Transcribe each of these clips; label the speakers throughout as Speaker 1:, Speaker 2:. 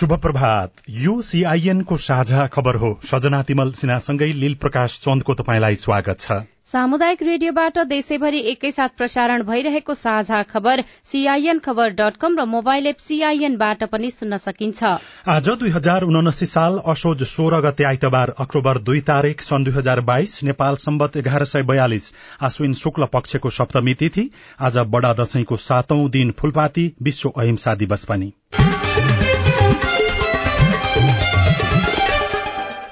Speaker 1: शुभ प्रभात यो सीआईएन को साझा खबर हो। सजना तिमल सिन्हासँगै लील प्रकाश चन्दको तपाईँलाई स्वागत छ।
Speaker 2: सामुदायिक रेडियोबाट देशैभरि एकैसाथ प्रसारण भइरहेको साझा खबर सीआईएन खबर डट कम र मोबाइल एप सीआईएनबाट पनि सुन्न सकिन्छ।
Speaker 1: आज दुई हजार उनासी साल असोज सोह्र गते आइतबार अक्टोबर दुई तारीक सन् दुई हजार बाइस नेपाल सम्बत एघार सय बयालिस आश्विन शुक्ल पक्षको सप्तमी तिथि आज बडा दशैंको सातौं दिन फूलपाती विश्व अहिंसा दिवस पनि।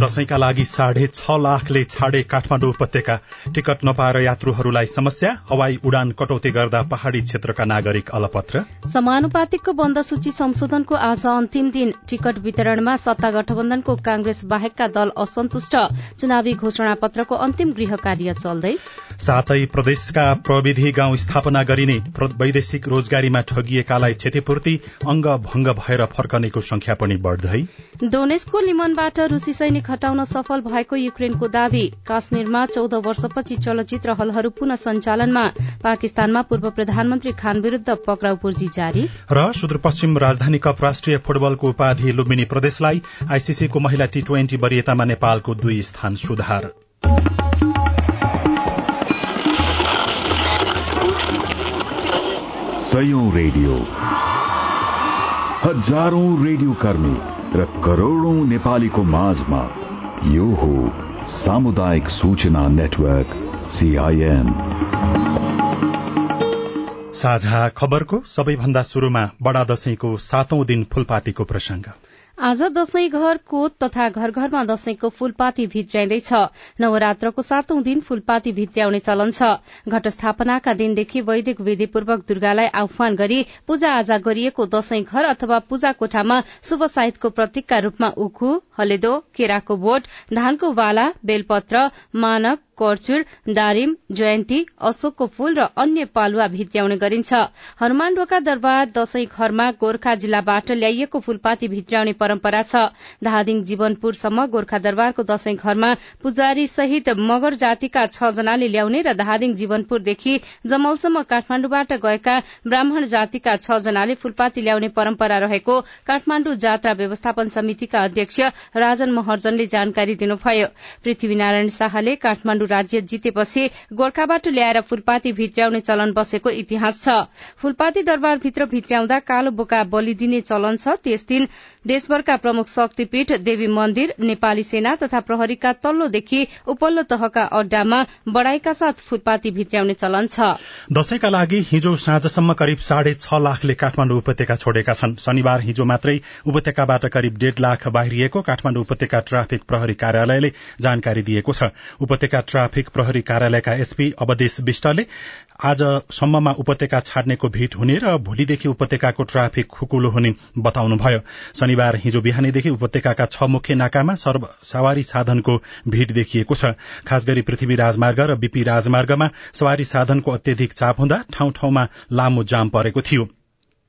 Speaker 1: दशैंका लागि साढे छ लाखले छाडे काठमाडौँ उपत्यका टिकट नपाएर यात्रुहरूलाई समस्या हवाई उडान कटौती गर्दा पहाड़ी क्षेत्रका नागरिक अलपत्र।
Speaker 2: समानुपातिकको बन्द सूची संशोधनको आज अन्तिम दिन। टिकट वितरणमा सत्ता गठबन्धनको कांग्रेस बाहेकका दल असन्तुष्ट। चुनावी घोषणा पत्रको अन्तिम गृह कार्य चल्दै।
Speaker 1: साथै प्रदेशका प्रविधि गाउँ स्थापना गरिने वैदेशिक रोजगारीमा ठगिएकालाई क्षतिपूर्ति अंग भंग भएर फर्कनेको संख्या पनि बढ़दै।
Speaker 2: डोनेस्को लिमनबाट रूसी सैनिक हटाउन सफल भएको युक्रेनको दावी। काश्मीरमा चौध वर्षपछि चलचित्र हलहरू पुनः सञ्चालनमा। पाकिस्तानमा पूर्व प्रधानमन्त्री खान विरूद्ध पक्राउ पूर्जी जारी।
Speaker 1: र सुदूरपश्चिम राजधानी कप राष्ट्रिय फुटबलको उपाधि लुम्बिनी प्रदेशलाई आईसीसीको महिला टी ट्वेन्टी वरियतामा नेपालको दुई स्थान सुधार।
Speaker 3: सयौं रेडियो। हजारौं रेडियो कर्मी र करोड़ौं नेपालीको माझमा यो हो सामुदायिक सूचना नेटवर्क सीआईएन
Speaker 1: साझा खबरको सबैभन्दा शुरूमा बडा दशैंको सातौं दिन फूलपातीको प्रसंग
Speaker 2: आज दशैं घरको तथा घर घरमा दशैंको फूलपाती भित्र्याइँदैछ नवरात्रको सातौं दिन फूलपाती भित्र्याउने चलन छ। घट स्थापनाका दिनदेखि वैदिक विधिपूर्वक दुर्गालाई आह्वान गरी पूजा आजा गरिएको दशैं घर अथवा पूजा कोठामा शुभ साहित्यको प्रतीकका रूपमा उखु हलेदो केराको बोट धानको बाला बेलपत्र मानक कर्चुर दारिम जयन्ती अशोकको फूल र अन्य पालुवा भित्र्याउने गरिन्छ। हनुमान ढोका दरबार दशैं घरमा गोर्खा जिल्लाबाट ल्याइएको फूलपाती भित्र्याउने परम्परा छ। धादिङ जीवनपुरसम्म गोर्खा दरबारको दशैं घरमा पुजारी सहित मगर जातिका छ जनाले ल्याउने र धादिङ जीवनपुरदेखि जमलसम्म काठमाण्डुबाट गएका ब्राह्मण जातिका छ जनाले फूलपाती ल्याउने परम्परा रहेको काठमाण्डु जात्रा व्यवस्थापन समितिका अध्यक्ष राजन महर्जनले जानकारी दिनुभयो। पृथ्वीनारायण शाहले काठमाण्डु राज्य जितेपछि गोर्खाबाट ल्याएर फूलपाती भित्र्याउने चलन बसेको इतिहास छ। फूलपाती दरबारभित्र भित्र्याउँदा कालो बोका बलि दिने चलन छ। त्यस दिन देशभरका प्रमुख शक्तिपीठ देवी मन्दिर नेपाली सेना तथा प्रहरीका तल्लोदेखि उपल्लो तहका अड्डामा बढ़ाईका साथ फूलपाती भित्र्याउने चलन छ।
Speaker 1: दशैंका लागि हिजो साँझसम्म करिब साढे छ लाखले काठमाण्डु उपत्यका छोडेका छन्। शनिबार हिजो मात्रै उपत्यकाबाट करिब डेढ़ लाख बाहिरिएको काठमाण्डु उपत्यका ट्राफिक प्रहरी कार्यालयले जानकारी दिएको छ। उपत्यका ट्राफिक प्रहरी कार्यालयका एसपी अवदेश विष्टले आजसम्ममा उपत्यका छाड्नेको भीट हुने र भोलिदेखि उपत्यकाको ट्राफिक खुकुलो हुने बताउनुभयो। शनिबार हिजो बिहानैदेखि उपत्यकाका छ मुख्य नाकामा सवारी साधनको भीड़ देखिएको छ। खास गरी पृथ्वी राजमार्ग र बीपी राजमार्गमा सवारी साधनको अत्यधिक चाप हुँदा ठाउँ ठाउँमा लामो जाम परेको थियो।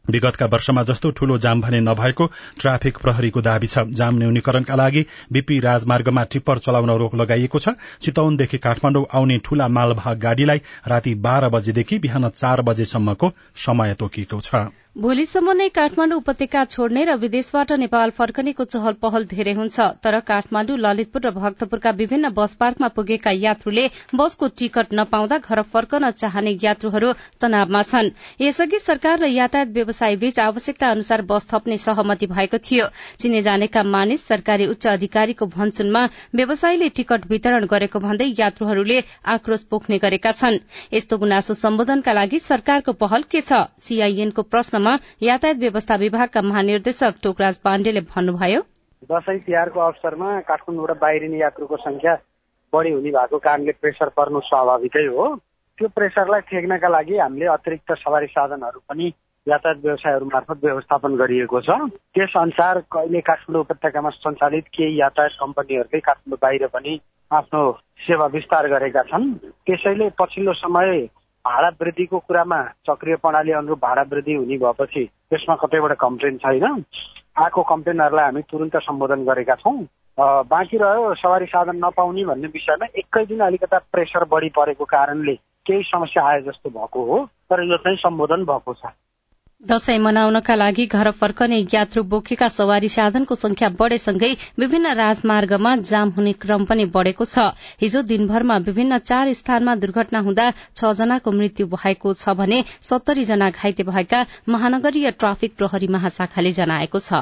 Speaker 1: विगतका वर्षमा जस्तो ठूलो जाम भने नभएको ट्राफिक प्रहरीको दावी छ। जाम न्यूनीकरणका लागि बीपी राजमार्गमा टिप्पर चलाउन रोक लगाइएको छ। चितौनदेखि काठमाडौँ आउने ठूला मालवाहक गाड़ीलाई राति बाह्र बजेदेखि बिहान चार बजेसम्मको समय तोकिएको छ।
Speaker 2: भोलिसम्म नै काठमाण्डु उपत्यका छोड्ने र विदेशबाट नेपाल फर्कनेको चहल पहल धेरै हुन्छ। तर काठमाण्डु ललितपुर र भक्तपुरका विभिन्न बस पार्कमा पुगेका यात्रुले बसको टिकट नपाउँदा घर फर्कन चाहने यात्रुहरू तनावमा छन्। यसअघि सरकार र यातायात व्यवसाय बीच आवश्यकता अनुसार बस थप्ने सहमति भएको थियो। चिने जानेका मानिस सरकारी उच्च अधिकारीको भनसुनमा व्यवसायीले टिकट वितरण गरेको भन्दै यात्रुहरूले आक्रोश पोख्ने गरेका छन्। यस्तो गुनासो सम्बोधनका लागि सरकारको पहल के छ? सीआईएनको प्रश्न यातायात व्यवस्था विभागका महानिर्देशक टोकराज पाण्डेले भन्नुभयो।
Speaker 4: दसैँ तिहारको अवसरमा काठमाडौँबाट बाहिरिने यात्रुको संख्या बढी हुने भएको कारणले प्रेसर पर्नु स्वाभाविकै हो। त्यो प्रेसरलाई ठेक्नका लागि हामीले अतिरिक्त सवारी साधनहरू पनि यातायात व्यवसायहरू मार्फत व्यवस्थापन गरिएको छ। त्यस अनुसार कहिले काठमाडौँ उपत्यकामा सञ्चालित केही यातायात कम्पनीहरूले काठमाडौँ बाहिर पनि आफ्नो सेवा विस्तार गरेका छन्। त्यसैले पछिल्लो समय भाडा वृद्धिको कुरामा चक्रिय प्रणाली अनुरूप भाडा वृद्धि हुने भएपछि त्यसमा कतैबाट कम्प्लेन छैन। आएको कम्प्लेनहरूलाई हामी तुरन्त सम्बोधन गरेका छौँ। बाँकी रह्यो सवारी साधन नपाउने भन्ने विषयमा एकै दिन अलिकता प्रेसर बढी परेको कारणले केही समस्या आए जस्तो भएको हो तर यो चाहिँ सम्बोधन भएको छ।
Speaker 2: दशैं मनाउनका लागि घर फर्कने यात्रु बोकेका सवारी साधनको संख्या बढ़ेसँगै विभिन्न राजमार्गमा जाम हुने क्रम पनि बढ़ेको छ। हिजो दिनभरमा विभिन्न चार स्थानमा दुर्घटना हुँदा छ जनाको मृत्यु भएको छ भने सत्तरी जना घाइते भएका महानगरीय ट्राफिक प्रहरी महाशाखाले जनाएको छ।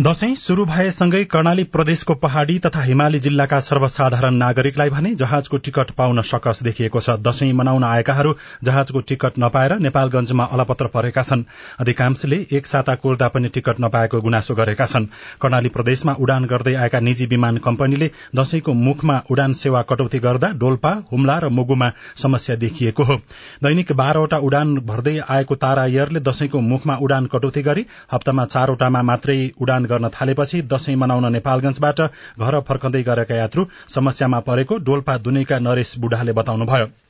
Speaker 1: दशैं शुरू भएसँगै कर्णाली प्रदेशको पहाड़ी तथा हिमाली जिल्लाका सर्वसाधारण नागरिकलाई भने जहाजको टिकट पाउन सकस देखिएको छ। दशैं मनाउन आएकाहरू जहाजको टिकट नपाएर नेपालगंजमा अलपत्र परेका छन्। अधिकांशले एक साता कुर्दा पनि टिकट नपाएको गुनासो गरेका छन्। कर्णाली प्रदेशमा उडान गर्दै आएका निजी विमान कम्पनीले दशैंको मुखमा उडान सेवा कटौती गर्दा डोल्पा हुम्ला र मोगुमा समस्या देखिएको हो। दैनिक बाह्रवटा उडान भर्दै आएको तारा एयरले दशैंको मुखमा उडान कटौती गरी हप्तामा चारवटामा मात्रै उडान गर्न थालेपछि दशैं मनाउन नेपालगंजबाट घर फर्कँदै गरेका यात्रु समस्यामा परेको डोल्पा दुनैका नरेश बुढाले बताउनुभयो।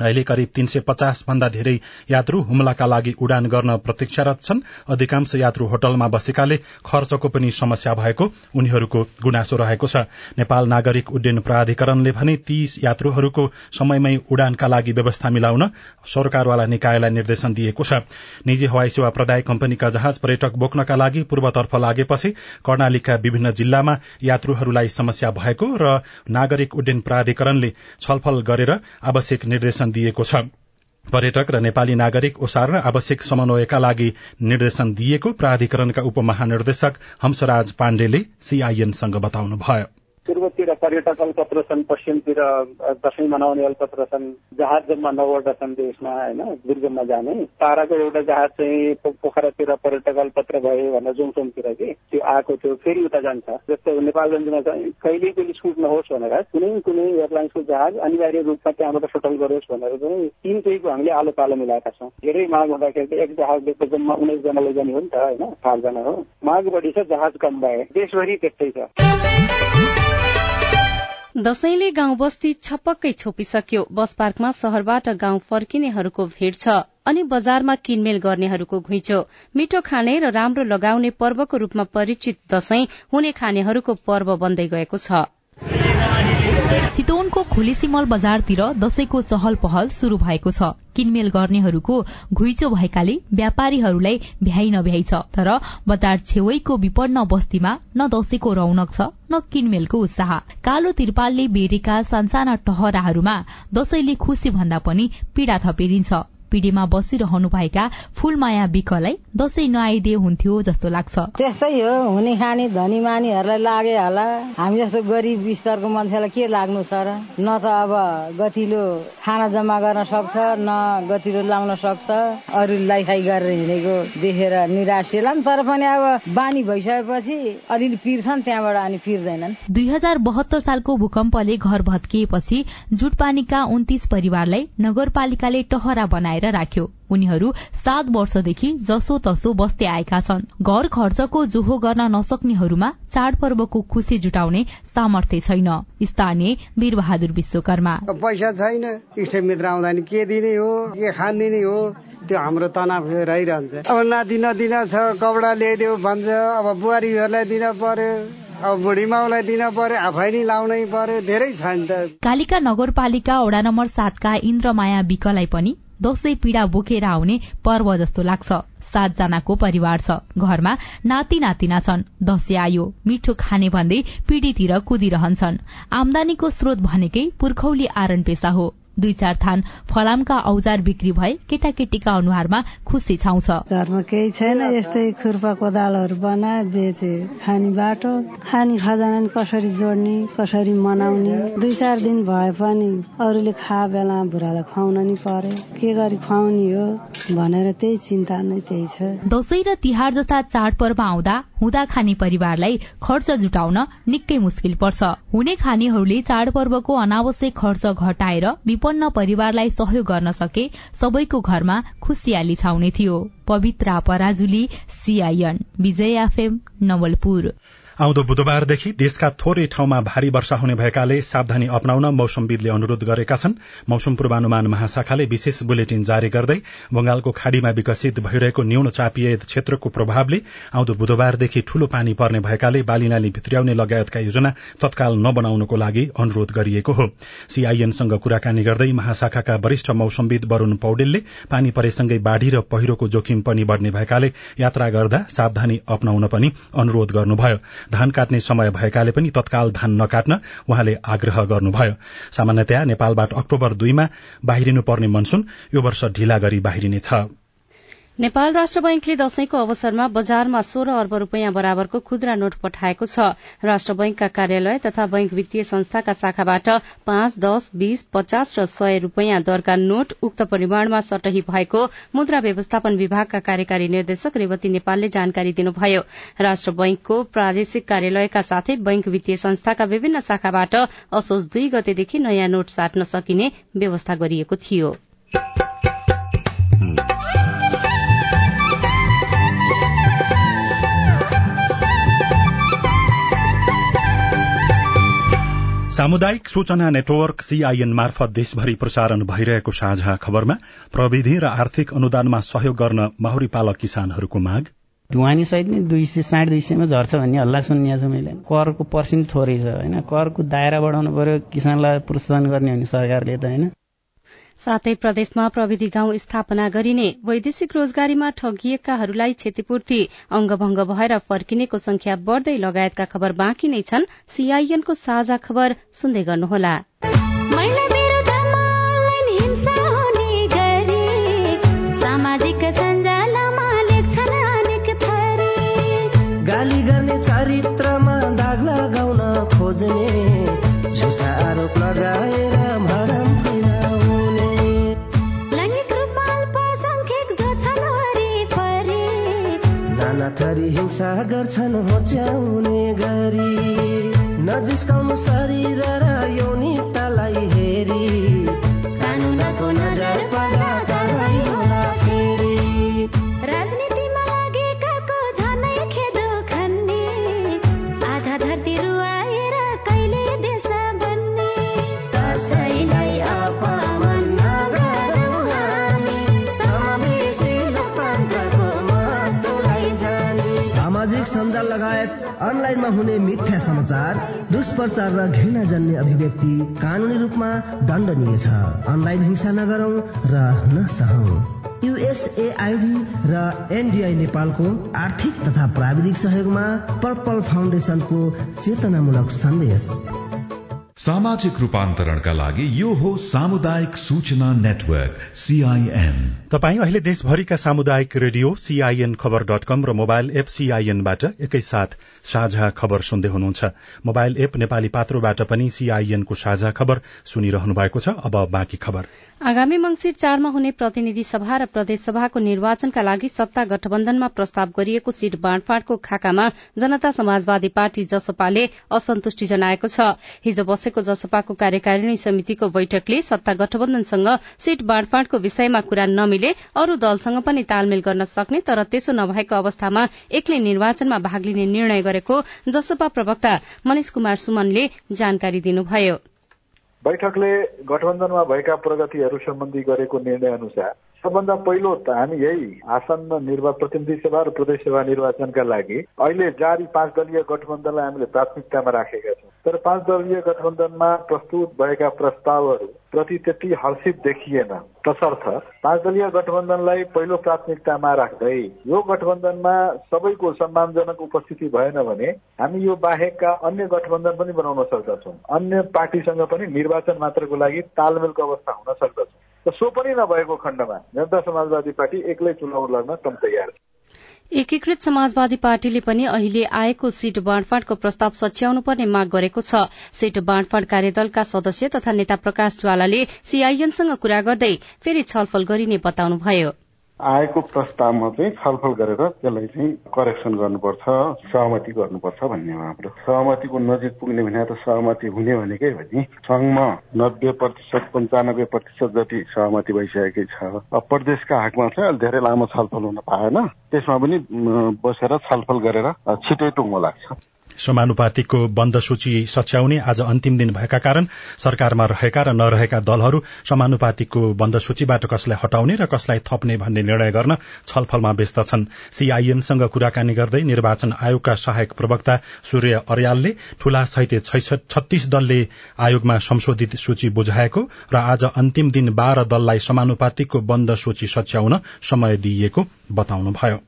Speaker 1: अहिले करिब तीन सय पचास भन्दा धेरै यात्रु हुम्लाका लागि उडान गर्न प्रतीक्षारत छन्। अधिकांश यात्रु होटलमा बसेकाले खर्चको पनि समस्या भएको उनीहरूको गुनासो रहेको छ। नेपाल नागरिक उड्डयन प्राधिकरणले भने ती यात्रुहरूको समयमै उडानका लागि व्यवस्था मिलाउन सरकारवाला निकायलाई निर्देशन दिएको छ। निजी हवाई सेवा प्रदायक कम्पनीका जहाज पर्यटक बोक्नका लागि पूर्वतर्फ लागेपछि कर्णालीका विभिन्न जिल्लामा यात्रुहरूलाई समस्या भएको र नागरिक उड्डयन प्राधिकरणले छलफल गरेर आवश्यक निर्देशन दिएको छ। पर्यटक र नेपाली नागरिक ओसार्न आवश्यक समन्वयका लागि निर्देशन दिएको प्राधिकरणका उपमहानिर्देशक हंसराज पाण्डेले सीआईएनसँग बताउनुभयो।
Speaker 5: पूर्वतिर पर्यटक अल्पत्र छन् पश्चिमतिर दसैँ मनाउने अल्पत्र छन् जहाज जम्मा नौवटा छन् देशमा होइन दुर्गममा जाने। ताराको एउटा जहाज चाहिँ पोखरातिर पर्यटक अल्पत्र भयो भनेर जोङसोङतिर कि त्यो आएको थियो फेरि उता जान्छ। जस्तै नेपालगञ्जमा चाहिँ कहिल्यै पनि छुट नहोस् भनेर कुनै कुनै एयरलाइन्सको जहाज अनिवार्य रूपमा त्यहाँबाट सटल गरोस् भनेर चाहिँ तिन केहीको हामीले आलो पालो मिलाएका छौँ। धेरै माग हुँदाखेरि एक जहाजले त जम्मा उन्नाइसजना लैजाने हो नि त होइन चारजना हो। माग बढी छ जहाज कम भए देशभरि त्यस्तै छ।
Speaker 2: दशैंले गाउँ बस्ती छपक्कै छोपिसक्यो। बस पार्कमा शहरबाट गाउँ फर्किनेहरूको भीड़ छ अनि बजारमा किनमेल गर्नेहरूको घुइँचो। मिठो खाने र राम्रो लगाउने पर्वको रूपमा परिचित दशैं हुने खानेहरूको पर्व बन्दै गएको छ।
Speaker 6: चितवनको खुलेसिमल बजारतिर दशैंको चहल पहल शुरू भएको छ। किनमेल गर्नेहरूको घुइँचो भएकाले व्यापारीहरूलाई भ्याइ नभ्याइ छ। तर बजार छेउैको विपन्न बस्तीमा न दशैंको रौनक छ न किनमेलको उत्साह। कालो तिरपालले बेरेका सानसाना टहराहरूमा दशैंले खुशी भन्दा पनि पीड़ा थपेरिन्छ। पिँढीमा बसिरहनुभएका फूलमाया विकलाई दशैं नआइदिए हुन्थ्यो जस्तो लाग्छ।
Speaker 7: त्यस्तै हो हुने खाने धनी मानीहरूलाई लागे होला। हामी जस्तो गरिब स्तरको मान्छेलाई के लाग्नु छ र न त अब गतिलो खाना जम्मा गर्न सक्छ न गतिलो लाउन सक्छ। अरू लाइफाई गरेर हिँडेको देखेर निराश तर पनि अब बानी भइसकेपछि अलिअलि पिर्छन् त्यहाँबाट अनि पिर्दैनन्।
Speaker 6: दुई हजार बहत्तर सालको भूकम्पले घर भत्किएपछि जुटपानीका उन्तिस परिवारलाई नगरपालिकाले टहरा बनाए बनाएर राख्यो। उनीहरू सात वर्षदेखि जसो तसो बस्दै आएका छन्। घर खर्चको जोहो गर्न नसक्नेहरूमा चाडपर्वको खुशी जुटाउने सामर्थ्य छैन। स्थानीय वीरबहादुर विश्वकर्मा।
Speaker 8: पैसा छैन। इष्टमित्र आउँदा नि के दिने हो? के खानिदिने हो? त्यो हाम्रो तनाव रहिरहन्छ। अब नाति नदिन छ कपडा ल्याइदेऊ भन्छ। अब बुहारीहरूलाई दिन पर्यो। दिन
Speaker 6: कालिका नगरपालिका वडा नम्बर सातका इन्द्रमाया विकलाई पनि दशैं पीड़ा बोकेर आउने पर्व जस्तो लाग्छ। सातजनाको परिवार छ। घरमा नाति नातिना छन्। दशैं आयो। मिठो खाने भन्दै पिँढीतिर कुदिरहन्छन्। आमदानीको स्रोत भनेकै पुर्खौली आरण पेसा हो। दुई चार थान फलामका औजार बिक्री भए केटाकेटीका अनुहारमा खुसी छाउँछ।
Speaker 7: घरमा केही छैन यस्तै खुर्पा कोदालहरू बनाए बेचे खानी बाटो खानी खजाना कसरी जोड्ने कसरी मनाउने। दुई चार दिन भए पनि अरूले खा बेला बुढालाई खुवाउन नि परे। के गरी खुवाउने हो भनेर त्यही चिन्ता नै त्यही छ।
Speaker 6: दशैं र तिहार जस्ता चाडपर्व आउँदा हुँदा खाने परिवारलाई खर्च जुटाउन निकै मुस्किल पर्छ। हुने खानेहरूले चाडपर्वको अनावश्यक खर्च घटाएर विपन्न परिवारलाई सहयोग गर्न सके सबैको घरमा खुसियाली छाउने थियो। Pabitra Parajuli CIN Vijay FM Nawalpur.
Speaker 1: आउँदो बुधबारदेखि देशका थोरै ठाउँमा भारी वर्षा हुने भएकाले सावधानी अप्नाउन मौसमविदले अनुरोध गरेका छन्। मौसम पूर्वानुमान महाशाखाले विशेष बुलेटिन जारी गर्दै बंगालको खाड़ीमा विकसित भइरहेको न्यून चापिय क्षेत्रको प्रभावले आउँदो बुधबारदेखि ठूलो पानी पर्ने भएकाले बालीनाली भित्र्याउने लगायतका योजना तत्काल नबनाउनको लागि अनुरोध गरिएको हो। सीआईएनसँग कुराकानी गर्दै महाशाखाका वरिष्ठ मौसमविद वरूण पौडेलले पानी परेसँगै बाढ़ी र पहिरोको जोखिम पनि बढ़ने भएकाले यात्रा गर्दा सावधानी अप्नाउन पनि अनुरोध गर्नुभयो। धान काट्ने समय भएकाले पनि तत्काल धान नकाट्न उहाँले आग्रह गर्नुभयो। सामान्यतया नेपालबाट अक्टोबर दुईमा बाहिरिनु पर्ने मनसून यो वर्ष ढिला गरी बाहिरिनेछ।
Speaker 2: नेपाल राष्ट्र बैंकले दशैंको अवसरमा बजारमा सोह्र अर्ब रूपियाँ बराबरको खुद्रा नोट पठाएको छ। राष्ट्र बैंकका कार्यालय तथा बैंक वित्तीय संस्थाका शाखाबाट पाँच दश बीस पचास र सय रूपियाँ दरका नोट उक्त परिमाणमा सटही भएको मुद्रा व्यवस्थापन विभागका कार्यकारी निर्देशक रेवती नेपालले जानकारी दिनुभयो। राष्ट्र बैंकको प्रादेशिक कार्यालयका साथै बैंक वित्तीय संस्थाका विभिन्न शाखाबाट असोज दुई गतेदेखि नयाँ नोट साट्न सकिने व्यवस्था गरिएको थियो।
Speaker 1: सामुदायिक सूचना नेटवर्क सीआईएन मार्फत देशभरि प्रसारण भइरहेको साझा खबरमा प्रविधि र आर्थिक अनुदानमा सहयोग गर्न माहुरी पालक किसानहरूको माग।
Speaker 9: ढुवानी सहित नै दुई सय साढे दुई सयमा झर्छ भन्ने हल्ला सुनिएको मैले। करको पर्सेन्ट थोरै छ होइन? करको दायरा बढाउनु पर्यो किसानलाई प्रोत्साहन गर्ने हो सरकारले त होइन?
Speaker 2: साथै प्रदेशमा प्रविधि गाउँ स्थापना गरिने वैदेशिक रोजगारीमा ठगिएकाहरूलाई क्षतिपूर्ति अङ्गभंग भएर फर्किनेको संख्या बढ़दै लगायतका खबर बाँकी नै छन्। सीआईएनको साझा खबर सुन्दै गर्नुहोला।
Speaker 10: थरी हिंसा गर्छन् होच्याउने गरी। नजिस्काउनु शरीर र यौनिकतालाई हेरी। लगायत अनलाइनमा हुने मिथ्या समाचार दुष्प्रचार र घृणा जन्य अभिव्यक्ति कानूनी रूपमा दण्डनीय छ। अनलाइन हिंसा नगरौं र नसहौं। युएसएआईडी र एनडीआई नेपालको आर्थिक तथा प्राविधिक सहयोगमा पर्पल फाउन्डेशनको चेतनामूलक सन्देश।
Speaker 3: सामाजिक रूपान्तरणका लागि यो हो सामुदायिक सूचना नेटवर्क सीआईएन
Speaker 1: तपाई अहिले देशभरिका सामुदायिक radio CIN Khabar dot com र मोबाइल एप सीआईएनबाट एकैसाथ साझा खबर सुन्दै हुनुहुन्छ। मोबाइल एप नेपाली पात्रोबाट पनि सीआईएनको साझा खबर सुनिरहनु भएको छ। अब बाँकी खबर।
Speaker 2: आगामी मंगिर चारमा हुने प्रतिनिधि सभा र प्रदेश सभाको निर्वाचनका लागि सत्ता गठबन्धनमा प्रस्ताव गरिएको सीट बाँडफाँडको खाकामा जनता समाजवादी पार्टी जसपाले असन्तुष्टि जनाएको छ। हिजो बसेको जसपाको कार्यकारिणी समितिको बैठकले सत्ता गठबन्धनसँग सीट बाँडफाँडको विषयमा कुरा नमिले अरू दलसँग पनि तालमेल गर्न सक्ने तर त्यसो नभएको अवस्थामा एक्लै निर्वाचनमा भाग लिने निर्णय गरेको जसपा प्रवक्ता मनिष कुमार सुमनले जानकारी दिनुभयो।
Speaker 11: बैठकले गठबन्धनमा भएका प्रगतिहरू सम्बन्धी गरेको निर्णय अनुसार सबभन्दा पहिलो त हामी यही आसन्न निर्वा प्रतिनिधि सभा र प्रदेश सभा निर्वाचनका लागि अहिले जारी पाँच दलीय गठबन्धनलाई हामीले प्राथमिकतामा राखेका छौँ। तर पाँच दलीय गठबन्धनमा प्रस्तुत भएका प्रस्तावहरू प्रति त्यति हर्षित देखिएन। तसर्थ पाँच दलीय गठबन्धनलाई पहिलो प्राथमिकतामा राख्दै यो गठबन्धनमा सबैको सम्मानजनक उपस्थिति भएन भने हामी यो बाहेकका अन्य गठबन्धन पनि बनाउन सक्दछौँ। अन्य पार्टीसँग पनि निर्वाचन मात्रको लागि तालमेलको अवस्था हुन सक्दछ। सो पनि नभएको खण्डमा जनता समाजवादी पार्टी एक्लै चुनाव लड्न कम तयार
Speaker 2: एकीकृत समाजवादी पार्टीले पनि अहिले आएको सीट बाँडफाँडको प्रस्ताव सच्याउनु पर्ने माग गरेको छ। सीट बाँडफाँड कार्यदलका सदस्य तथा नेता प्रकाश ज्वालाले सीआईएनसँग कुरा गर्दै फेरि छलफल गरिने बताउनुभयो।
Speaker 12: आएको प्रस्तावमा चाहिँ छलफल गरेर त्यसलाई चाहिँ करेक्सन गर्नुपर्छ सहमति गर्नुपर्छ भन्ने हो हाम्रो। सहमतिको नजिक पुग्ने भने त सहमति हुने भनेकै हो नि। सङ्घमा नब्बे प्रतिशत पन्चानब्बे प्रतिशत जति सहमति भइसकेकै छ। प्रदेशका हकमा चाहिँ अलिक धेरै लामो छलफल हुन पाएन। त्यसमा पनि बसेर छलफल गरेर छिटै टुङ्गो लाग्छ।
Speaker 1: समानुपातिकको बन्द सूची सच्याउने आज अन्तिम दिन भएका कारण सरकारमा रहेका र नरहेका दलहरू समानुपातिकको बन्द सूचीबाट कसलाई हटाउने र कसलाई थप्ने भन्ने निर्णय गर्न छलफलमा व्यस्त छन्। सीआईएनसँग कुराकानी गर्दै निर्वाचन आयोगका सहायक प्रवक्ता सूर्य अर्यालले ठूला सहित छत्तीस दलले आयोगमा संशोधित सूची बुझाएको र आज अन्तिम दिन बाह्र दललाई समानुपातिकको बन्द सूची सच्याउन समय दिइएको बताउनुभयो।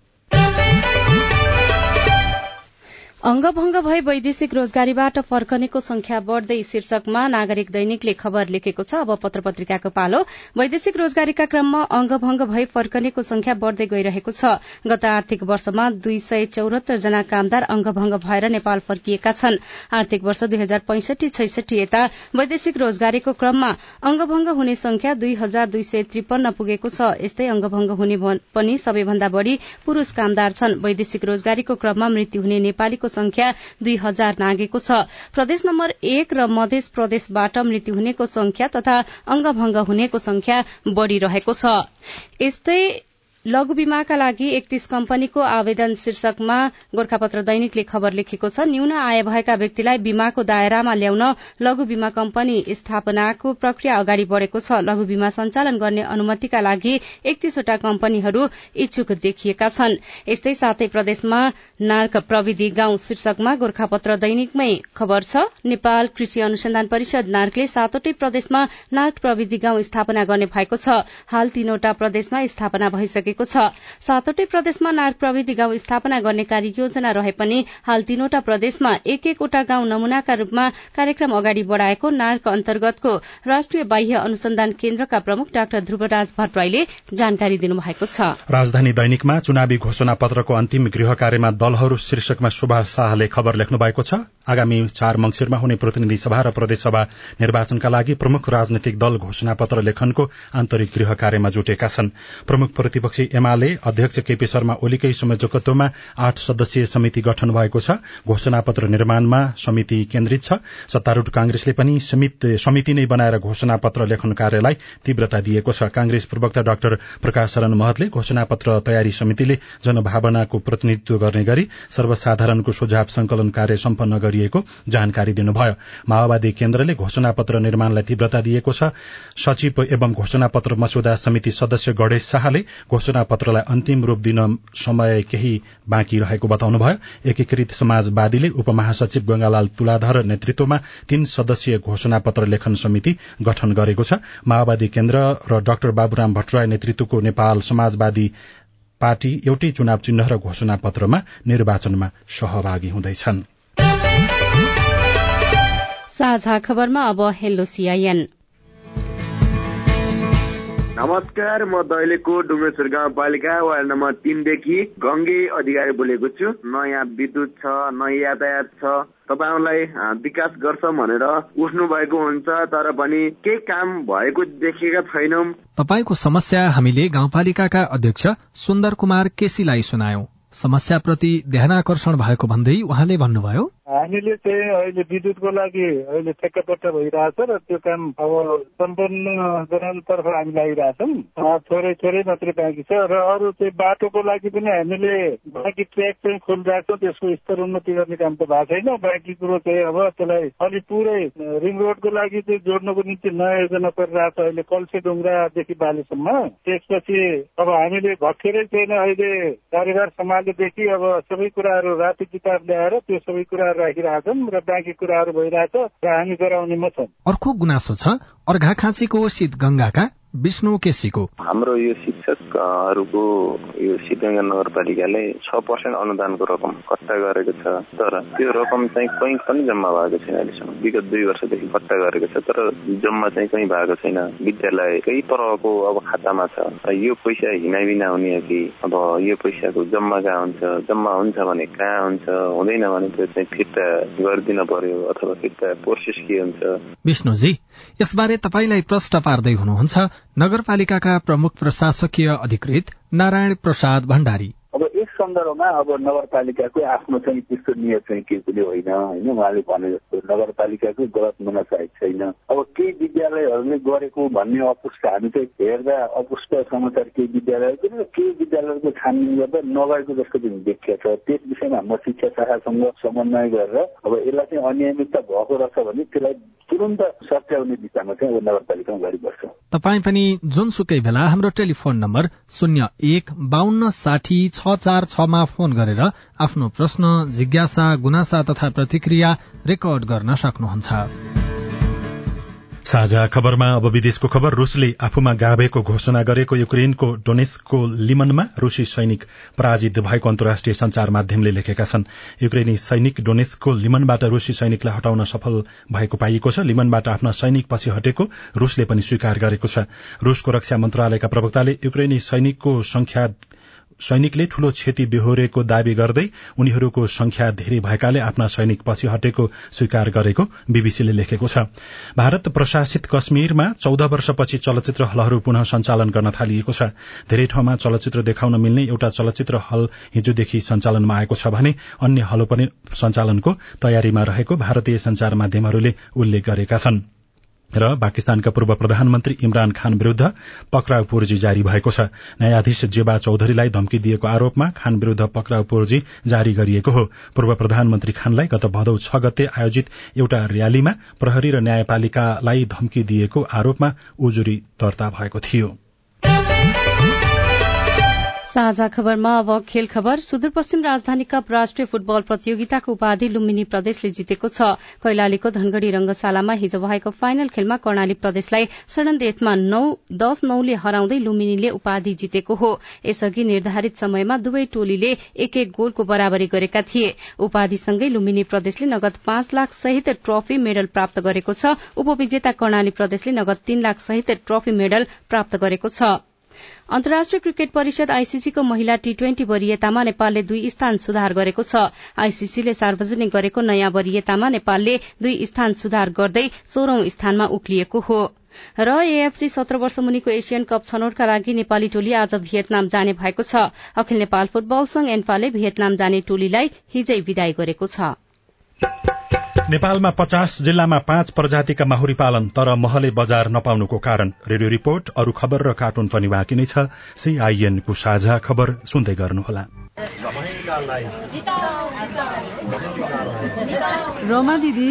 Speaker 2: अंगभंग भई वैदेशिक रोजगारीबाट फर्कनेको संख्या बढ़दै शीर्षकमा नागरिक दैनिकले खबर लेखेको छ। अब पत्र पत्रिकाको पालो। वैदेशिक रोजगारीका क्रममा अंगभंग भई फर्कनेको संख्या बढ़दै गइरहेको छ। गत आर्थिक वर्षमा दुई सय चौरात्तर जना कामदार अंगभंग भएर नेपाल फर्किएका छन्। आर्थिक वर्ष दुई हजार पैंसठी छैसठी यता वैदेशिक रोजगारीको क्रममा अंगभंग हुने संख्या दुई हजार दुई सय त्रिपन्न पुगेको छ। यस्तै अंगभंग हुने पनि सबैभन्दा बढ़ी पुरूष कामदार छन्। वैदेशिक रोजगारीको क्रममा मृत्यु हुने नेपालीको संख्या दुई हजार नागेको छ। प्रदेश नम्बर एक र मध्य प्रदेशबाट मृत्यु हुनेको संख्या तथा अंगभंग हुनेको संख्या बढ़िरहेको छ। लघु बीमाका लागि एकतीस कम्पनीको आवेदन शीर्षकमा गोर्खापत्र दैनिकले खबर लेखेको छ न्यून आय भएका व्यक्तिलाई बीमाको दायरामा ल्याउन लघु बीमा कम्पनी स्थापनाको प्रक्रिया अगाडि बढ़ेको छ। लघु बीमा सञ्चालन गर्ने अनुमतिका लागि एकतीसवटा कम्पनीहरू इच्छुक देखिएका छन्। यस्तै सातै प्रदेशमा नार्क प्रविधि गाउँ शीर्षकमा गोर्खापत्र दैनिकमै खबर छ नेपाल कृषि अनुसन्धान परिषद नार्कले सातवटै प्रदेशमा नार्क प्रविधि गाउँ स्थापना गर्ने भएको छ। हाल तीनवटा प्रदेशमा स्थापना भइसके सकेको छ। सातवटै प्रदेशमा नार्क प्रविधि गाउँ स्थापना गर्ने कार्य योजना रहे पनि हाल तीनवटा प्रदेशमा एक एकवटा गाउँ नमूनाका रूपमा कार्यक्रम अगाडि बढ़ाएको नार्क अन्तर्गतको राष्ट्रिय बाह्य अनुसन्धान केन्द्रका प्रमुख डाक्टर ध्रुवराज भट्टराईले जानकारी दिनुभएको छ।
Speaker 1: राजधानी दैनिकमा चुनावी घोषणा पत्रको अन्तिम गृह कार्यमा दलहरू शीर्षकमा सुभाष शाहले खबर लेख्नु भएको छ। आगामी चार मंगिरमा हुने प्रतिनिधि सभा र प्रदेशसभा निर्वाचनका लागि प्रमुख राजनैतिक दल घोषणा पत्र लेखनको आन्तरिक गृह कार्यमा जुटेका छन्। प्रमुख प्रतिपक्षी एमाले अध्यक्ष केपी शर्मा ओलीकै संयोजकत्वमा आठ सदस्यीय समिति गठन भएको छ। घोषणा पत्र निर्माणमा समिति केन्द्रित छ। सत्तारूढ़ कांग्रेसले पनि समिति नै बनाएर घोषणा पत्र लेखन कार्यलाई तीव्रता दिएको छ। कांग्रेस प्रवक्ता डाक्टर प्रकाश शरण महतले घोषणा पत्र तयारी समितिले जनभावनाको प्रतिनिधित्व गर्ने गरी सर्वसाधारणको सुझाव संकलन कार्य सम्पन्न गरिएको जानकारी दिनुभयो। माओवादी केन्द्रले घोषणा पत्र निर्माणलाई तीव्रता दिएको छ। सचिव एवं घोषणा पत्र मस्यौदा समिति सदस्य गणेश शाहले घोषणा पत्रलाई अन्तिम रूप दिन समय केही बाँकी रहेको बताउनुभयो। एकीकृत समाजवादीले उपमहासचिव गंगालाल तुलाधर नेतृत्वमा तीन सदस्यीय घोषणा पत्र लेखन समिति गठन गरेको छ। माओवादी केन्द्र र डाक्टर बाबुराम भट्टराई नेतृत्वको नेपाल समाजवादी पार्टी एउटै चुनाव चिन्ह र घोषणा पत्रमा निर्वाचनमा सहभागी हुँदैछन्।
Speaker 13: नमस्कार म दैलेको डुमेश्वर गाउँपालिका वार्ड नम्बर तिनदेखि गङ्गे अधिकारी बोलेको छु। न यहाँ विद्युत छ न यातायात छ। तपाईँहरूलाई विकास गर्छ भनेर उठ्नु भएको हुन्छ तर पनि केही काम भएको देखेका छैनौँ।
Speaker 14: तपाईँको समस्या हामीले गाउँपालिकाका अध्यक्ष सुन्दर कुमार केसीलाई सुनायौं। समस्याप्रति ध्यानकर्षण भएको भन्दै उहाँले भन्नुभयो
Speaker 5: हामीले चाहिँ अहिले विद्युतको लागि अहिले ठेक्कापट्टा भइरहेछ र त्यो काम अब सम्पन्न गराउनुतर्फ हामी लागिरहेछौँ। थोरै थोरै मात्रै बाँकी छ र अरू चाहिँ बाटोको लागि पनि हामीले बाँकी ट्र्याक चाहिँ खोलिरहेको छौँ त्यसको स्तर उन्नति गर्ने काम त भएको छैन। बाँकी कुरो चाहिँ अब त्यसलाई अलिक पुरै रिङ रोडको लागि चाहिँ जोड्नको निम्ति नयाँ योजना परिरहेको छ अहिले कल्से डुङ्रादेखि बालीसम्म। त्यसपछि अब हामीले भर्खरै चाहिँ अहिले कार्यभार सम्हालेदेखि अब सबै कुराहरू राति किताब ल्याएर त्यो सबै कुराहरू राखिरहेछौँ र बाँकी कुराहरू भइरहेछ र हामी गराउनेमा छौँ।
Speaker 14: अर्को गुनासो छ अर्घाखाँचीको शीत गंगाका विष्णु केसीको।
Speaker 15: हाम्रो यो शिक्षकहरूको यो सिद्धगंगा नगरपालिकाले छ पर्सेन्ट अनुदानको रकम कट्टा गरेको छ। तर त्यो रकम चाहिँ कहीँ पनि जम्मा भएको छैन अहिलेसम्म। विगत दुई वर्षदेखि कट्टा गरेको छ। तर जम्मा चाहिँ कहीँ भएको छैन। विद्यालयकै तरहको अब खातामा छ। यो पैसा हिनाबिना हुने हो कि? अब यो पैसाको जम्मा कहाँ हुन्छ? जम्मा हुन्छ भने कहाँ हुन्छ? हुँदैन भने त्यो चाहिँ फिर्ता गरिदिन पर्यो अथवा फिर्ता प्रोसेस के हुन्छ?
Speaker 14: विष्णुजी यसबारे तपाईँलाई प्रश्न पार्दै हुनुहुन्छ। नगरपालिकाका प्रमुख प्रशासकीय अधिकृत नारायण प्रसाद भण्डारी।
Speaker 13: अब यस सन्दर्भमा अब नगरपालिकाको आफ्नो चाहिँ त्यस्तो नियत चाहिँ केही पनि होइन होइन? उहाँले भने जस्तो नगरपालिकाको गलत मनसाहित छैन। अब केही विद्यालयहरूले गरेको भन्ने अपुष्ट हामी चाहिँ हेर्दा अपुष्ट समाचार केही विद्यालयको र केही विद्यालयको छानबिन गर्दा नगरेको जस्तो पनि देखिया छ। त्यस विषयमा म शिक्षा शाखासँग समन्वय गरेर अब यसलाई चाहिँ अनियमितता भएको रहेछ भने त्यसलाई तुरन्त सच्याउने दिशामा चाहिँ अब नगरपालिकामा गरिबस्छ।
Speaker 14: तपाईँ पनि जुनसुकै बेला हाम्रो टेलिफोन नम्बर शून्य एक बान्न साठी छ चार छमा फोन गरेर आफ्नो प्रश्न जिज्ञासा गुनासा तथा प्रतिक्रिया रेकर्ड गर्न सक्नुहुन्छ।
Speaker 1: साझा खबरमा अब विदेशको खबर। रूसले आफूमा गाभेको घोषणा गरेको युक्रेनको डोनेस्कको लिमनमा रूसी सैनिक पराजित भएको अन्तर्राष्ट्रिय संचार माध्यमले लेखेका छन्। युक्रेनी सैनिक डोनेस्कको लिमनबाट रूसी सैनिकलाई हटाउन सफल भएको पाइएको छ। लिमनबाट आफ्ना सैनिक पछि हटेको रूसले पनि स्वीकार गरेको छ। रूसको रक्षा मन्त्रालयका प्रवक्ताले युक्रेनी सैनिकको संख्या सैनिकले ठूलो क्षति बेहोरेको दावी गर्दै उनीहरूको संख्या धेरै भएकाले आफ्ना सैनिक पछि हटेको स्वीकार गरेको बीबीसीले लेखेको छ। भारत प्रशासित कश्मीरमा चौध वर्षपछि चलचित्र हलहरू पुनः सञ्चालन गर्न थालिएको छ। धेरै ठाउँमा चलचित्र देखाउन मिल्ने एउटा चलचित्र हल हिजोदेखि सञ्चालनमा आएको छ भने अन्य हल पनि सञ्चालनको तयारीमा रहेको भारतीय संचार माध्यमहरूले उल्लेख गरेका छन्। र पाकिस्तानका पूर्व प्रधानमन्त्री इमरान खान विरूद्ध पक्राउ पूर्जी जारी भएको छ। न्यायाधीश जेबा चौधरीलाई धम्की दिएको आरोपमा खान विरूद्ध पक्राउ पूर्जी जारी गरिएको हो। पूर्व प्रधानमन्त्री खानलाई गत भदौ छ गते आयोजित एउटा र्यालीमा प्रहरी र न्यायपालिकालाई धम्की दिएको आरोपमा उजुरी दर्ता भएको थियो।
Speaker 2: साझा खबरमा अब खेल खबर। सुदूरपश्चिम राजधानी कप राष्ट्रिय फुटबल प्रतियोगिताको उपाधि लुम्बिनी प्रदेशले जितेको छ। कैलालीको धनगढ़ी रंगशालामा हिजो भएको फाइनल खेलमा कर्णाली प्रदेशलाई सडन डेथमा नौ दस नौले हराउँदै लुम्बिनीले उपाधि जितेको हो। यसअघि निर्धारित समयमा दुवै टोलीले एक एक गोलको बराबरी गरेका थिए। उपाधिसँगै लुम्बिनी प्रदेशले नगद पाँच लाख सहित ट्रफी मेडल प्राप्त गरेको छ। उपविजेता कर्णाली प्रदेशले नगद तीन लाख सहित ट्रफी मेडल प्राप्त गरेको छ। अन्तर्राष्ट्रिय क्रिकेट परिषद आईसीसीको महिला टी ट्वेन्टी वरियतामा नेपालले दुई स्थान सुधार गरेको छ। आईसीसीले सार्वजनिक गरेको नयाँ वरियतामा नेपालले दुई स्थान सुधार गर्दै सोह्रौं स्थानमा उक्लिएको हो। र एएफसी सत्र वर्ष मुनिको एसियन कप छनौटका लागि नेपाली टोली आज भियतनाम जाने भएको छ। अखिल नेपाल फुटबल संघ एन्फाले भियतनाम जाने टोलीलाई हिजै विदाई गरेको छ।
Speaker 1: नेपालमा पचास जिल्लामा पाँच प्रजातिका माहुरी पालन तर महले बजार नपाउनुको कारण। रेडियो रिपोर्ट अरू खबर र कार्टुन पनि बाँकी नै छ। सीआईएनको साझा खबर सुन्दै गर्नुहोला।
Speaker 16: रोमा दिदी।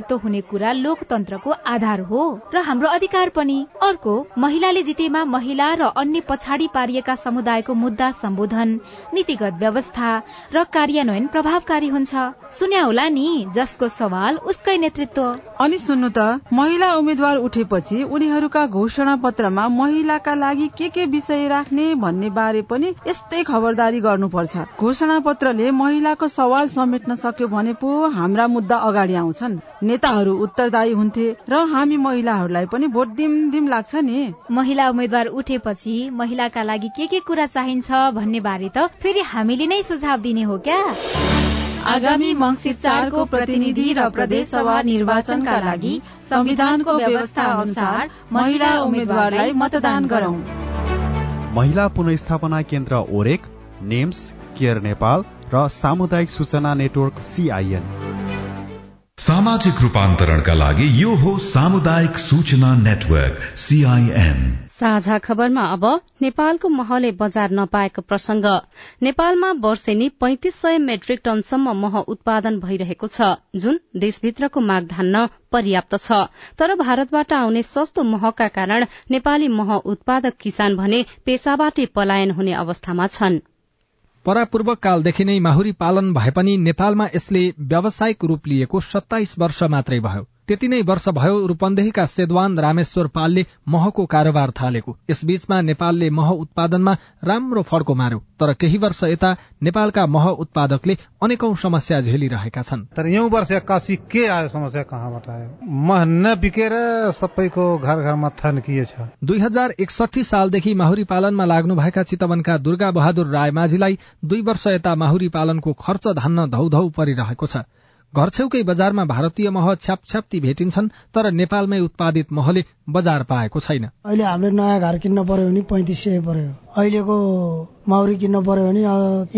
Speaker 17: नेतृत्व हुने कुरा लोकतन्त्रको आधार हो र हाम्रो अधिकार पनि। अर्को महिलाले जितेमा महिला र अन्य पछाडि पारिएका समुदायको मुद्दा सम्बोधन नीतिगत व्यवस्था र कार्यान्वयन प्रभावकारी हुन्छ। सुन्या होला नि जसको सवाल उसकै नेतृत्व।
Speaker 16: अनि सुन्नु त महिला उम्मेद्वार उठेपछि उनीहरूका घोषणा पत्रमा महिलाका लागि के के विषय राख्ने भन्ने बारे पनि यस्तै खबरदारी गर्नुपर्छ। घोषणा पत्रले महिलाको सवाल समेट्न सक्यो भने पो हाम्रा मुद्दा अगाडि आउँछन्। नेताहरू उत्तरदायी हुन्थे र हामी महिलाहरूलाई पनि भोट दिम दिम लाग्छ नि।
Speaker 17: महिला उम्मेद्वार उठेपछि महिलाका लागि के के कुरा चाहिन्छ भन्ने बारे त फेरि हामीले नै सुझाव दिने हो क्या?
Speaker 16: आगामी मङ्सिर चारको प्रतिनिधि र प्रदेश सभा निर्वाचनका लागि संविधानको व्यवस्था अनुसार महिला उम्मेद्वारलाई मतदान गरौं।
Speaker 18: महिला पुनस्थापना केन्द्र ओरेक नेम्स केयर नेपाल र सामुदायिक सूचना नेटवर्क सीआईएन
Speaker 3: सामाजिक रूपान्तरणका लागि यो हो सामुदायिक सूचना नेटवर्क सीआईएन
Speaker 2: साझा खबरमा अब नेपालको महले बजार नपाएको प्रसंग नेपालमा वर्षेनी पैंतिस सय मेट्रिक टनसम्म मह उत्पादन भइरहेको छ जुन देशभित्रको माग धान्न पर्याप्त छ। तर भारतबाट आउने सस्तो महका कारण नेपाली मह उत्पादक किसान भने पेसाबाटै पलायन हुने अवस्थामा छन्।
Speaker 14: परापूर्व कालदेखि नै माहुरी पालन भए पनि नेपालमा यसले व्यावसायिक रूप लिएको सत्ताइस वर्ष मात्रै भयो। त्यति नै वर्ष भयो रूपन्देहीका सेदवान रामेश्वर पालले महको कारोबार थालेको। यसबीचमा नेपालले मह उत्पादनमा राम्रो फड्को मार्यो तर केही वर्ष यता नेपालका मह उत्पादकले अनेकौं समस्या झेलिरहेका छन्।
Speaker 19: तर यौं वर्ष एक्कासी के आयो समस्या कहाँबाट आयो? मह नबिकेर सबैको घर घरमा थन्किएछ
Speaker 14: दुई हजार एकसठी सालदेखि माहुरी पालनमा लाग्नुभएका चितवनका दुर्गा बहादुर राय माझीलाई दुई वर्ष यता माहुरी पालनको खर्च धान्न धौधौ परिरहेको छ। घर छेउकै बजारमा भारतीय मह छ्यापछ्याप्ती भेटिन्छन् तर नेपालमै उत्पादित महले बजार पाएको छैन।
Speaker 20: अहिले हामीले नयाँ घर किन्न पर्यो भने पैँतिस सय पर्यो। अहिलेको माउरी किन्न पर्यो भने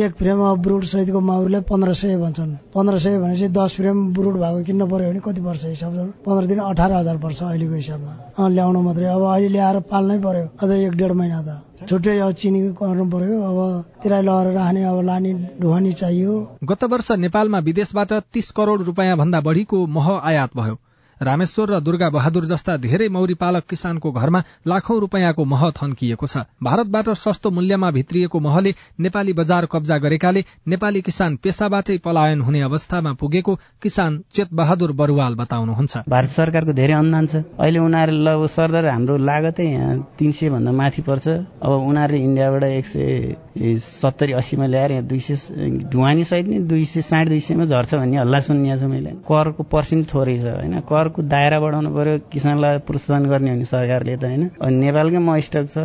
Speaker 20: एक फ्रेम ब्रुड सहितको माउरीलाई पन्ध्र सय भन्छन्। पन्ध्र सय भनेपछि दस फ्रेम ब्रुड भएको किन्न पर्यो भने कति पर्छ हिसाब पन्ध्र दिन अठार हजार पर्छ अहिलेको हिसाबमा। ल्याउनु मात्रै। अब अहिले ल्याएर पाल्नै पर्यो। अझ एक डेढ महिना त। छुट्टै अब चिनी गर्नु पर्यो अब तिराई लगेर राख्ने अब लाने ढुवानी चाहियो।
Speaker 14: गत वर्ष नेपालमा विदेशबाट तीस करोड़ रूपियाँ भन्दा बढ़ीको मह आयात भयो। रामेश्वर र दुर्गा बहादुर जस्ता धेरै मौरी पालक किसानको घरमा लाखौं रूपियाँको मह थन्किएको छ। भारतबाट सस्तो मूल्यमा भित्रिएको महले नेपाली बजार कब्जा गरेकाले नेपाली किसान पेसाबाटै पलायन हुने अवस्थामा पुगेको किसान चेत बहादुर बरुवाल बताउनुहुन्छ।
Speaker 9: भारत सरकारको धेरै अनुदान छ। अहिले उनीहरू ल सरदर हाम्रो लागतै यहाँ तिन सय भन्दा माथि पर्छ। अब उनीहरूले इन्डियाबाट एक सय सत्तरी अस्सीमा ल्याएर यहाँ दुई सय ढुवानी सहित नै दुई सय साढे दुई सयमा झर्छ भन्ने हल्ला सुनिएको छ मैले। करको पर्सेन्ट थोरै छ होइन? कर सरकारको दायरा बढाउनु पर्यो किसानलाई प्रोत्साहन गर्ने हो नि सरकारले त होइन? अनि नेपालकै म स्टक छ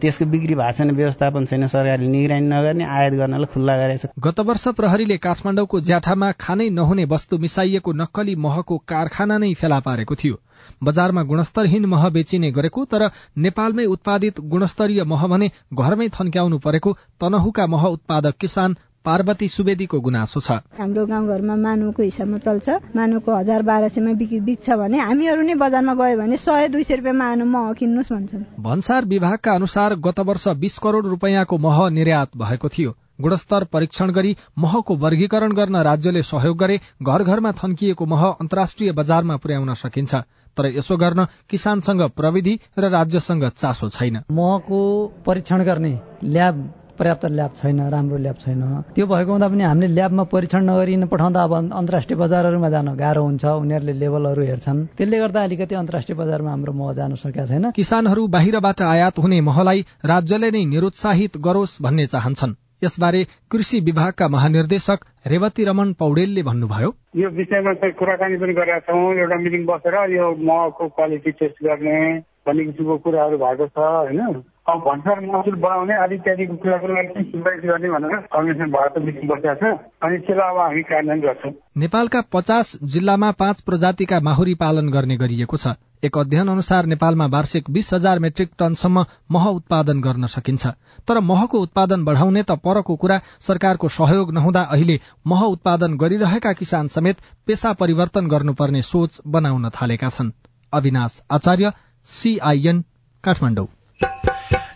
Speaker 9: त्यसको बिक्री भएको छैन व्यवस्थापन छैन सरकारले निगरानी नगर्ने आयात गर्नलाई खुल्ला गरेछ
Speaker 14: गत वर्ष प्रहरीले काठमाडौँको ज्याठामा खानै नहुने वस्तु मिसाइएको नक्कली महको कारखाना नै फेला पारेको थियो। बजारमा गुणस्तरहीन मह बेचिने गरेको तर नेपालमै उत्पादित गुणस्तरीय मह भने घरमै थन्क्याउनु परेको तनहुका मह उत्पादक किसान पार्वती सुवेदीको गुनासो छ।
Speaker 21: हाम्रो गाउँघरमा मानुको हिसाबमा चल्छ। मानुको हजार बाह्र सयमा बिक्छ भने हामीहरू नै बजारमा गयो भने सय दुई सय रुपियाँमा आनु मह किन्नुहोस् भन्छन्।
Speaker 14: भन्सार विभागका अनुसार गत वर्ष बीस करोड़ रूपियाँको मह निर्यात भएको थियो। गुणस्तर परीक्षण गरी महको वर्गीकरण गर्न राज्यले सहयोग गरे घर घरमा थन्किएको मह अन्तर्राष्ट्रिय बजारमा पुर्याउन सकिन्छ। तर यसो गर्न किसानसँग प्रविधि र राज्यसँग चासो छैन।
Speaker 22: महको परीक्षण गर्ने ल्याब पर्याप्त ल्याब छैन राम्रो ल्याब छैन। त्यो भएको हुँदा पनि हामीले ल्याबमा परीक्षण नगरी पठाउँदा अब अन्तर्राष्ट्रिय बजारहरूमा जान गाह्रो हुन्छ। उनीहरूले लेभलहरू हेर्छन्। त्यसले गर्दा अलिकति अन्तर्राष्ट्रिय बजारमा हाम्रो मह जान सकेका छैन।
Speaker 14: किसानहरू बाहिरबाट आयात हुने महलाई राज्यले नै निरुत्साहित गरोस् भन्ने चाहन्छन्। यसबारे कृषि विभागका महानिर्देशक रेवती रमन पौडेलले भन्नुभयो।
Speaker 23: यो विषयमा चाहिँ कुराकानी पनि गरेका छौँ। एउटा मिटिङ बसेर यो महको क्वालिटी टेस्ट गर्ने भन्ने किसिमको कुराहरू भएको छ होइन? अब भन्सार महसुल बढाउने आदि इत्यादिको कुराको लागि सिफारिस गर्ने भनेर कमिसन भारत मिटिङ बसेका छ अनि त्यसलाई अब हामी कार्यान्वयन गर्छौँ।
Speaker 14: नेपालका पचास जिल्लामा पाँच प्रजातिका माहुरी पालन गर्ने गरिएको छ। एक अध्ययन अनुसार नेपालमा वार्षिक बीस हजार मेट्रिक टनसम्म मह उत्पादन गर्न सकिन्छ। तर महको उत्पादन बढ़ाउने त परको कुरा सरकारको सहयोग नहुँदा अहिले मह उत्पादन गरिरहेका किसान समेत पेसा परिवर्तन गर्नुपर्ने सोच बनाउन थालेका छन्। अविनाश आचार्य सीआईएन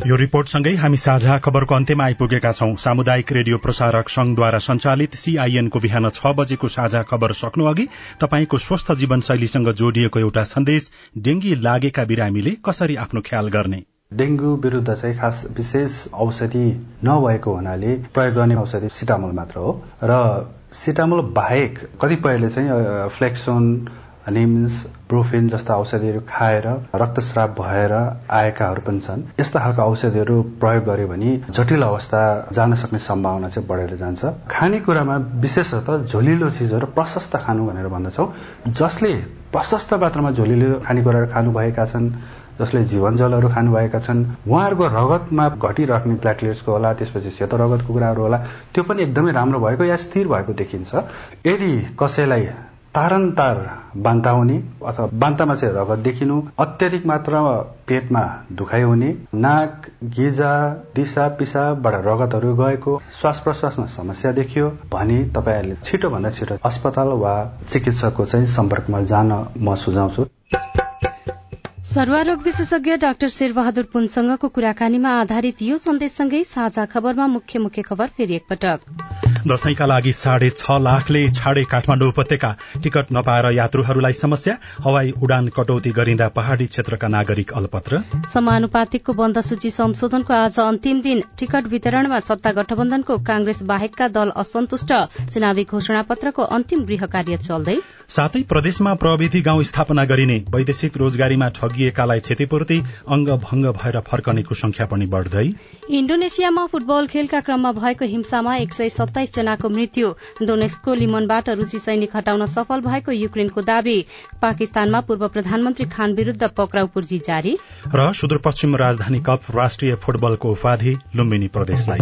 Speaker 1: यो रिपोर्टसँगै हामी साझा खबरको अन्त्यमा आइपुगेका छौं। सामुदायिक रेडियो प्रसारक संघद्वारा संचालित सीआईएनको बिहान छ बजेको साझा खबर सक्नु अघि तपाईँको स्वस्थ जीवनशैलीसँग जोडिएको एउटा सन्देश डेंगी लागेका बिरामीले कसरी आफ्नो ख्याल गर्ने?
Speaker 24: डेंगू विरूद्ध चाहिँ खास विशेष औषधि नभएको हुनाले प्रयोग गर्ने औषधि सिटामोल मात्र हो। र सिटामोल बाहेक कतिपयले चाहिँ फ्लेक्सोन निम्स ब्रोफिन जस्ता औषधिहरू खाएर रक्तस्राव भएर आएकाहरू पनि छन्। यस्ता खालका औषधिहरू प्रयोग गर्यो भने जटिल अवस्था जान सक्ने सम्भावना चाहिँ बढेर जान्छ। खानेकुरामा विशेषतः झोलिलो चिजहरू प्रशस्त खानु भनेर भन्दछौ। जसले प्रशस्त मात्रामा झोलिलो खानेकुराहरू खानुभएका छन् जसले जीवन जलहरू खानुभएका छन् उहाँहरूको रगतमा घटिराख्ने प्लाटलेट्सको होला त्यसपछि सेतो रगतको कुराहरू होला त्यो पनि एकदमै राम्रो भएको या स्थिर भएको देखिन्छ। यदि कसैलाई तारन्तार बान्ता हुने अथवा बान्तामा चाहिँ रगत देखिनु अत्याधिक मात्रामा पेटमा दुखाइ हुने नाक गिजा दिशा पिसाबबाट रगतहरू गएको श्वास प्रश्वासमा समस्या देखियो भने तपाईँहरूले छिटोभन्दा छिटो अस्पताल वा चिकित्सकको चाहिँ सम्पर्कमा जान म सुझाउँछु।
Speaker 2: सर्वारोग विशेषज्ञ डाक्टर शेरबहादुर पुनसँगको कुराकानीमा आधारित यो सन्देशसँगै साझा खबरमा मुख्य मुख्य खबर फेरि एकपटक।
Speaker 1: दशैंका लागि साढे छ लाखले छाडे काठमाडौँ उपत्यका टिकट नपाएर यात्रुहरूलाई समस्या। हवाई उडान कटौती गरिँदा पहाड़ी क्षेत्रका नागरिक अलपत्र।
Speaker 2: समानुपातिकको बन्द सूची संशोधनको आज अन्तिम दिन। टिकट वितरणमा सत्ता गठबन्धनको कांग्रेस बाहेकका दल असन्तुष्ट। चुनावी घोषणा पत्रको अन्तिम गृह कार्य चल्दै
Speaker 1: साथै प्रदेशमा प्रविधि गाउँ स्थापना गरिने वैदेशिक रोजगारीमा ठगिएकालाई क्षतिपूर्ति अंग भंग भएर फर्कनेको संख्या पनि बढ़दै
Speaker 2: इण्डोनेसियामा फुटबल खेलका क्रममा भएको हिंसामा एक सय सत्ताइस जनाको मृत्यु। डोनेस्कको लिमनबाट रूसी सैनिक हटाउन सफल भएको युक्रेनको दावी। पाकिस्तानमा पूर्व प्रधानमन्त्री खान विरूद्ध पक्राउ पूर्जी जारी।
Speaker 1: र सुदूरपश्चिम राजधानी कप राष्ट्रिय फुटबलको उपाधि लुम्बिनी प्रदेशलाई।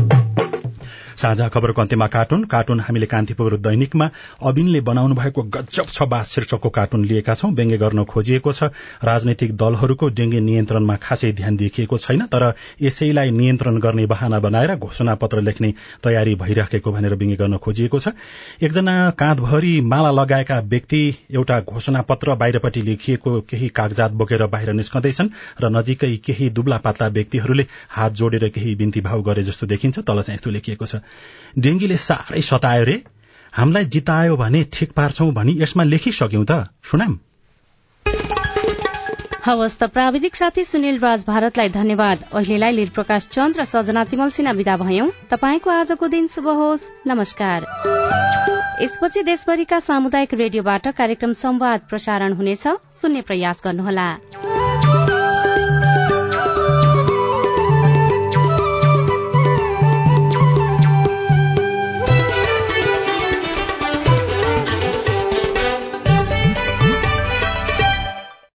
Speaker 1: साझा खबरको अन्त्यमा कार्टुन। कार्टुन हामीले कान्तिपुर दैनिकमा अबिनले बनाउनु भएको गजब छ बास शीर्षकको कार्टुन लिएका छौं। व्यङ्ग्य गर्न खोजिएको छ। राजनैतिक दलहरूको डेंगी नियन्त्रणमा खासै ध्यान देखिएको छैन तर यसैलाई नियन्त्रण गर्ने बहाना बनाएर घोषणा पत्र लेख्ने तयारी भइराखेको भनेर व्यङ्ग्य गर्न खोजिएको छ। एकजना काँधभरि माला लगाएका व्यक्ति एउटा घोषणा पत्र बाहिरपट्टि लेखिएको केही कागजात बोकेर बाहिर निस्कँदैछन् र नजिकै केही दुब्ला पातला व्यक्तिहरूले हात जोडेर केही बिन्ती भाव गरे जस्तो देखिन्छ। तल चाहिँ यस्तो लेखिएको छ। डेंगीले साह्रै सतायो रे। हामीलाई जितायो भने ठिक पार्छौ भनी यसमा लेखिसक्यौं त। सुनाम।
Speaker 2: हवस् त प्राविधिक साथी सुनिल राज भारतलाई धन्यवाद। अहिलेलाई लील प्रकाश चन्द र सजना तिमल सिन्हा विदा भयौं। तपाईँको आजको दिन शुभ होस्। नमस्कार। यसपछि देशभरिका सामुदायिक रेडियोबाट कार्यक्रम संवाद प्रसारण हुनेछ। सुन्ने प्रयास गर्नुहोला।